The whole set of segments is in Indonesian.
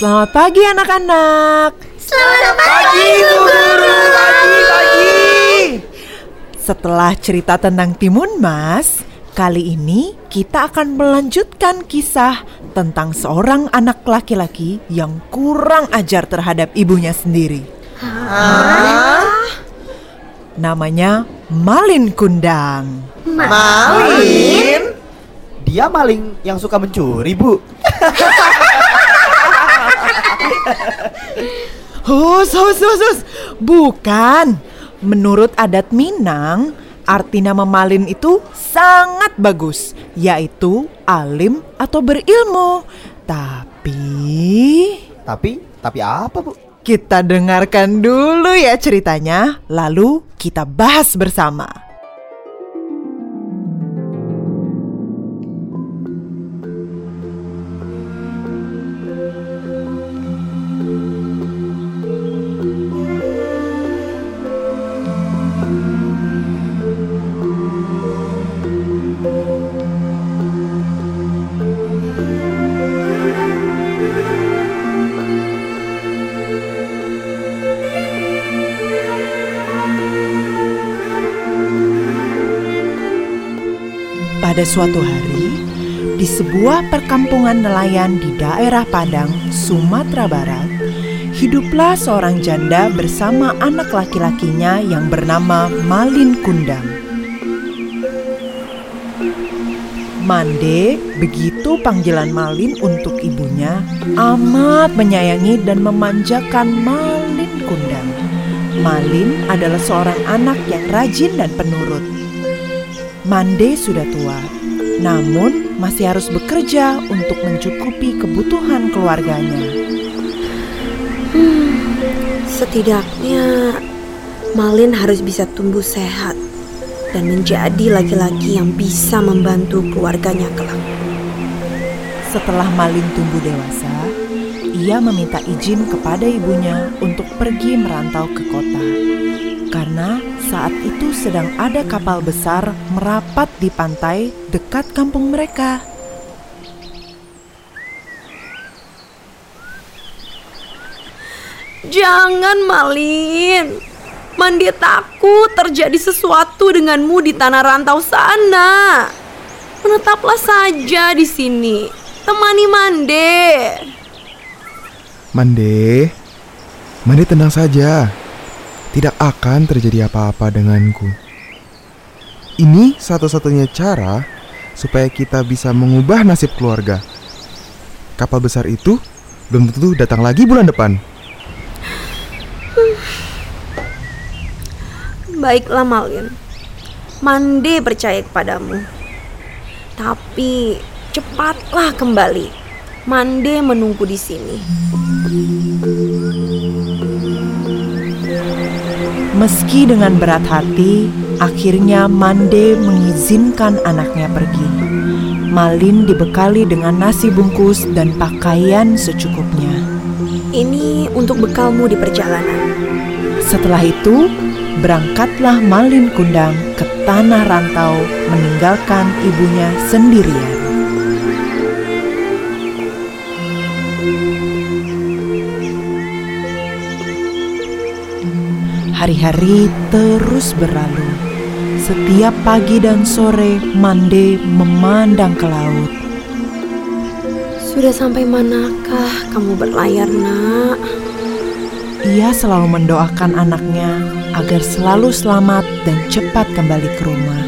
Selamat pagi anak-anak. Selamat pagi, Bu Guru. Pagi, pagi. Setelah cerita tentang Timun Mas, kali ini kita akan melanjutkan kisah tentang seorang anak laki-laki yang kurang ajar terhadap ibunya sendiri. Namanya Malin Kundang. Malin? Dia maling yang suka mencuri, Bu. Hus, hus, hus, hus. Bukan. Menurut adat Minang, arti nama Malin itu sangat bagus, yaitu alim atau berilmu. Tapi Tapi, tapi apa, Bu? kita dengarkan dulu ya ceritanya, lalu kita bahas bersama. Pada suatu hari, di sebuah perkampungan nelayan di daerah Padang, Sumatera Barat, hiduplah seorang janda bersama anak laki-lakinya yang bernama Malin Kundang. Mande, begitu panggilan Malin untuk ibunya, amat menyayangi dan memanjakan Malin Kundang. Malin adalah seorang anak yang rajin dan penurut. Mande sudah tua, namun masih harus bekerja untuk mencukupi kebutuhan keluarganya. Setidaknya Malin harus bisa tumbuh sehat dan menjadi laki-laki yang bisa membantu keluarganya kelak. Setelah Malin tumbuh dewasa, ia meminta izin kepada ibunya untuk pergi merantau ke kota. Karena saat itu sedang ada kapal besar merapat di pantai dekat kampung mereka. Jangan Malin. Mandi takut terjadi sesuatu denganmu di tanah rantau sana. Menetaplah saja di sini. Temani Mande. Mande, Mande tenang saja. Tidak akan terjadi apa-apa denganku. Ini satu-satunya cara supaya kita bisa mengubah nasib keluarga. Kapal besar itu belum tentu datang lagi bulan depan. Baiklah Malin. Mande percaya kepadamu. Tapi cepatlah kembali. Mande menunggu di sini. Meski dengan berat hati, akhirnya Mande mengizinkan anaknya pergi. Malin dibekali dengan nasi bungkus dan pakaian secukupnya. Ini untuk bekalmu di perjalanan. Setelah itu, berangkatlah Malin Kundang ke tanah rantau meninggalkan ibunya sendirian. Hari-hari terus berlalu. Setiap pagi dan sore, Mande memandang ke laut. Sudah sampai manakah kamu berlayar, Nak? Ia selalu mendoakan anaknya agar selalu selamat dan cepat kembali ke rumah.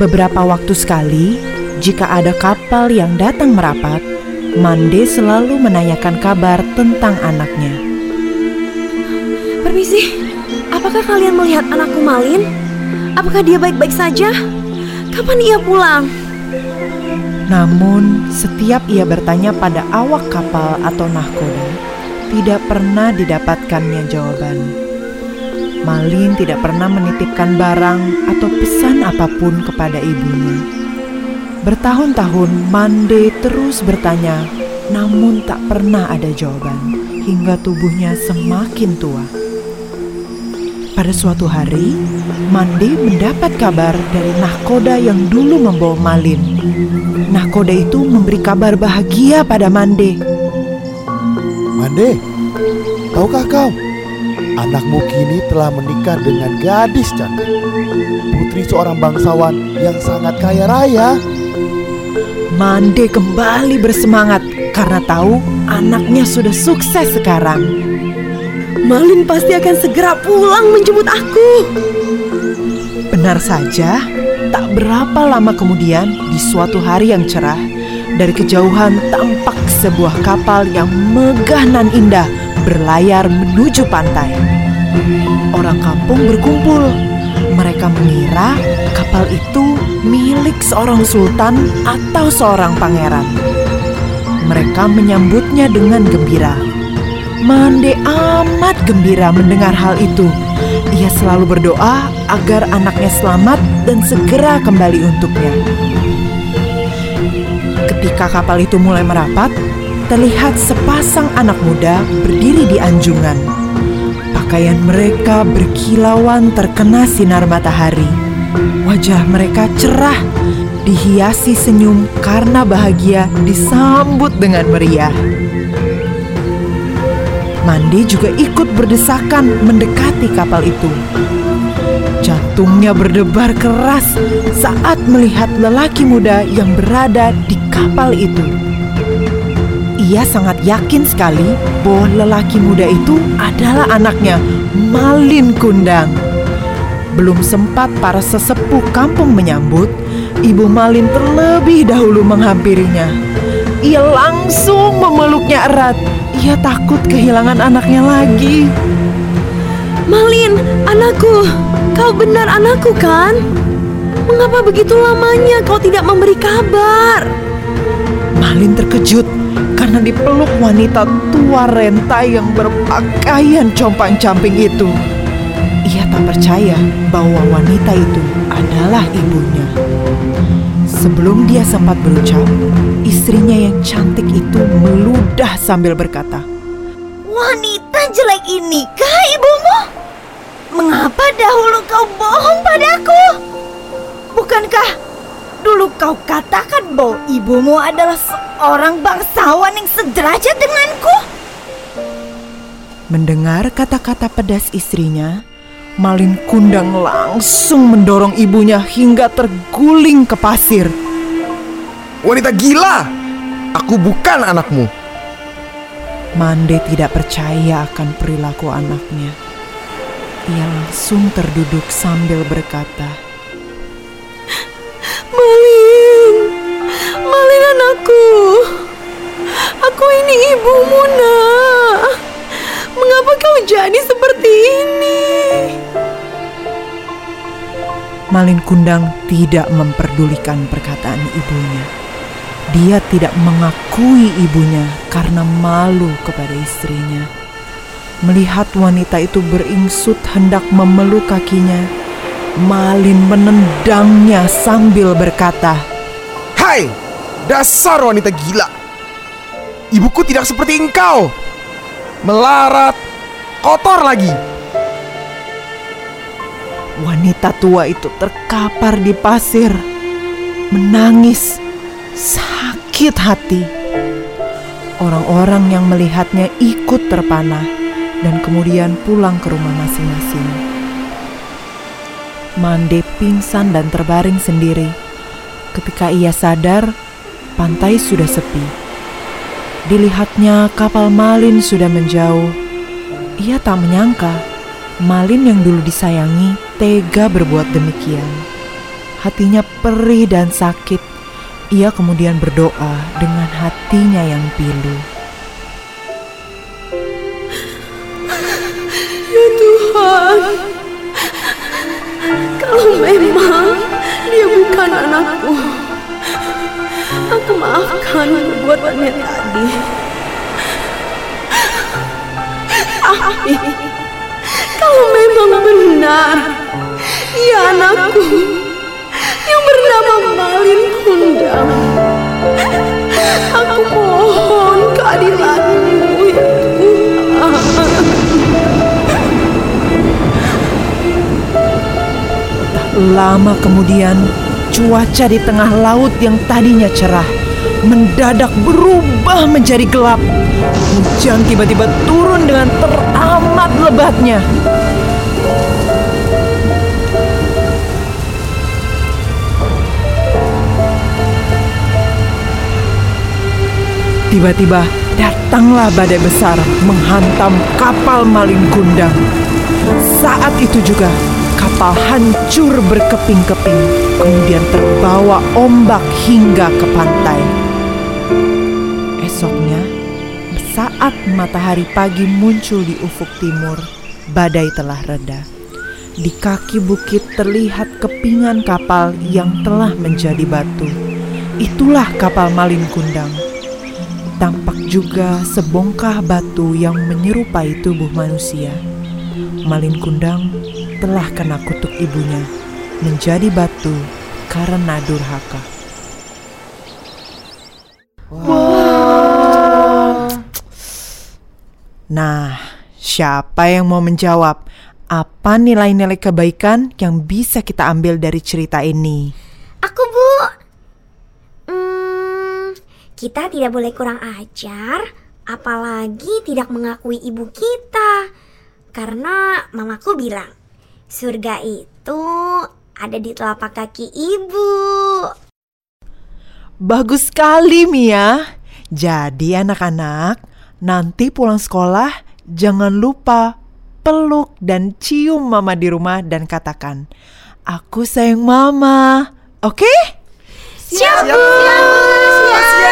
Beberapa waktu sekali, jika ada kapal yang datang merapat, Mande selalu menanyakan kabar tentang anaknya. Permisi, apakah kalian melihat anakku Malin? Apakah dia baik-baik saja? Kapan ia pulang? Namun, setiap ia bertanya pada awak kapal atau nahkoda, tidak pernah didapatkannya jawaban. Malin tidak pernah menitipkan barang atau pesan apa pun kepada ibunya. Bertahun-tahun Mande terus bertanya, namun tak pernah ada jawaban hingga tubuhnya semakin tua. Pada suatu hari, Mande mendapat kabar dari nahkoda yang dulu membawa Malin. Nahkoda itu memberi kabar bahagia pada Mande. Mande, tahukah kau? Anakmu kini telah menikah dengan gadis cantik. Putri seorang bangsawan yang sangat kaya raya. Mande kembali bersemangat karena tahu anaknya sudah sukses sekarang. Malin pasti akan segera pulang menjemput aku. Benar saja, tak berapa lama kemudian di suatu hari yang cerah, dari kejauhan tampak sebuah kapal yang megah nan indah berlayar menuju pantai. Orang kampung berkumpul. Mereka mengira kapal itu milik seorang sultan atau seorang pangeran. Mereka menyambutnya dengan gembira. Mande amat gembira mendengar hal itu. Ia selalu berdoa agar anaknya selamat dan segera kembali untuknya. Ketika kapal itu mulai merapat, terlihat sepasang anak muda berdiri di anjungan. Pakaian mereka berkilauan terkena sinar matahari. Wajah mereka cerah, dihiasi senyum karena bahagia disambut dengan meriah. Mandi juga ikut berdesakan mendekati kapal itu. Jantungnya berdebar keras saat melihat lelaki muda yang berada di kapal itu. Ia sangat yakin sekali bahwa lelaki muda itu adalah anaknya, Malin Kundang. Belum sempat para sesepuh kampung menyambut, Ibu Malin terlebih dahulu menghampirinya. Ia langsung memeluknya erat. Ia takut kehilangan anaknya lagi. Malin, anakku, kau benar anakku kan? Mengapa begitu lamanya kau tidak memberi kabar? Malin terkejut karena dipeluk wanita tua renta yang berpakaian compang-camping itu. Ia tak percaya bahwa wanita itu adalah ibunya. Sebelum dia sempat berucap, istrinya yang cantik itu meludah sambil berkata, Wanita jelek ini kah ibumu? Mengapa dahulu kau bohong padaku? Bukankah dulu kau katakan bahwa ibumu adalah seorang bangsawan yang sederajat denganku? Mendengar kata-kata pedas istrinya, Malin Kundang langsung mendorong ibunya hingga terguling ke pasir. Wanita gila! Aku bukan anakmu. Mande tidak percaya akan perilaku anaknya. Ia langsung terduduk sambil berkata, Malin, Malin anakku, aku ini ibumu nak. Mengapa kau jadi seperti ini? Malin Kundang tidak memperdulikan perkataan ibunya. Dia tidak mengakui ibunya karena malu kepada istrinya. Melihat wanita itu beringsut hendak memeluk kakinya, Malin menendangnya sambil berkata, Hai, dasar wanita gila. Ibuku tidak seperti engkau. Melarat, kotor lagi. Wanita tua itu terkapar di pasir, menangis, sakit hati. Orang-orang yang melihatnya ikut terpana dan kemudian pulang ke rumah masing-masing. Mande pingsan dan terbaring sendiri. Ketika ia sadar, pantai sudah sepi. Dilihatnya kapal Malin sudah menjauh. Ia tak menyangka Malin yang dulu disayangi tega berbuat demikian. Hatinya perih dan sakit. Ia kemudian berdoa dengan hatinya yang pilu. Ya Tuhan, kalau memang dia bukan anakku, aku maafkan perbuatannya tadi. Tapi kalau memang benar ia anakku yang bernama Malin Kundang, aku mohon keadilanmu ya Tuhan. Lama kemudian, cuaca di tengah laut yang tadinya cerah mendadak berubah menjadi gelap. Hujan tiba-tiba turun dengan teramat lebatnya. Tiba-tiba datanglah badai besar menghantam kapal Malin Kundang. Saat itu juga kapal hancur berkeping-keping, kemudian terbawa ombak hingga ke pantai. Esoknya, saat matahari pagi muncul di ufuk timur, badai telah reda. Di kaki bukit terlihat kepingan kapal yang telah menjadi batu. Itulah kapal Malin Kundang. Tampak juga sebongkah batu yang menyerupai tubuh manusia. Malin Kundang telah kena kutuk ibunya, menjadi batu karena durhaka. Nah, siapa yang mau menjawab? Apa nilai-nilai kebaikan yang bisa kita ambil dari cerita ini? Aku bu. Hmm, kita tidak boleh kurang ajar, apalagi tidak mengakui ibu kita. Karena mamaku bilang, surga itu ada di telapak kaki ibu. Bagus sekali Mia. Jadi anak-anak, nanti pulang sekolah jangan lupa peluk dan cium mama di rumah dan katakan, "Aku sayang mama." Oke? Siap, bu. Siap, bu. Siap.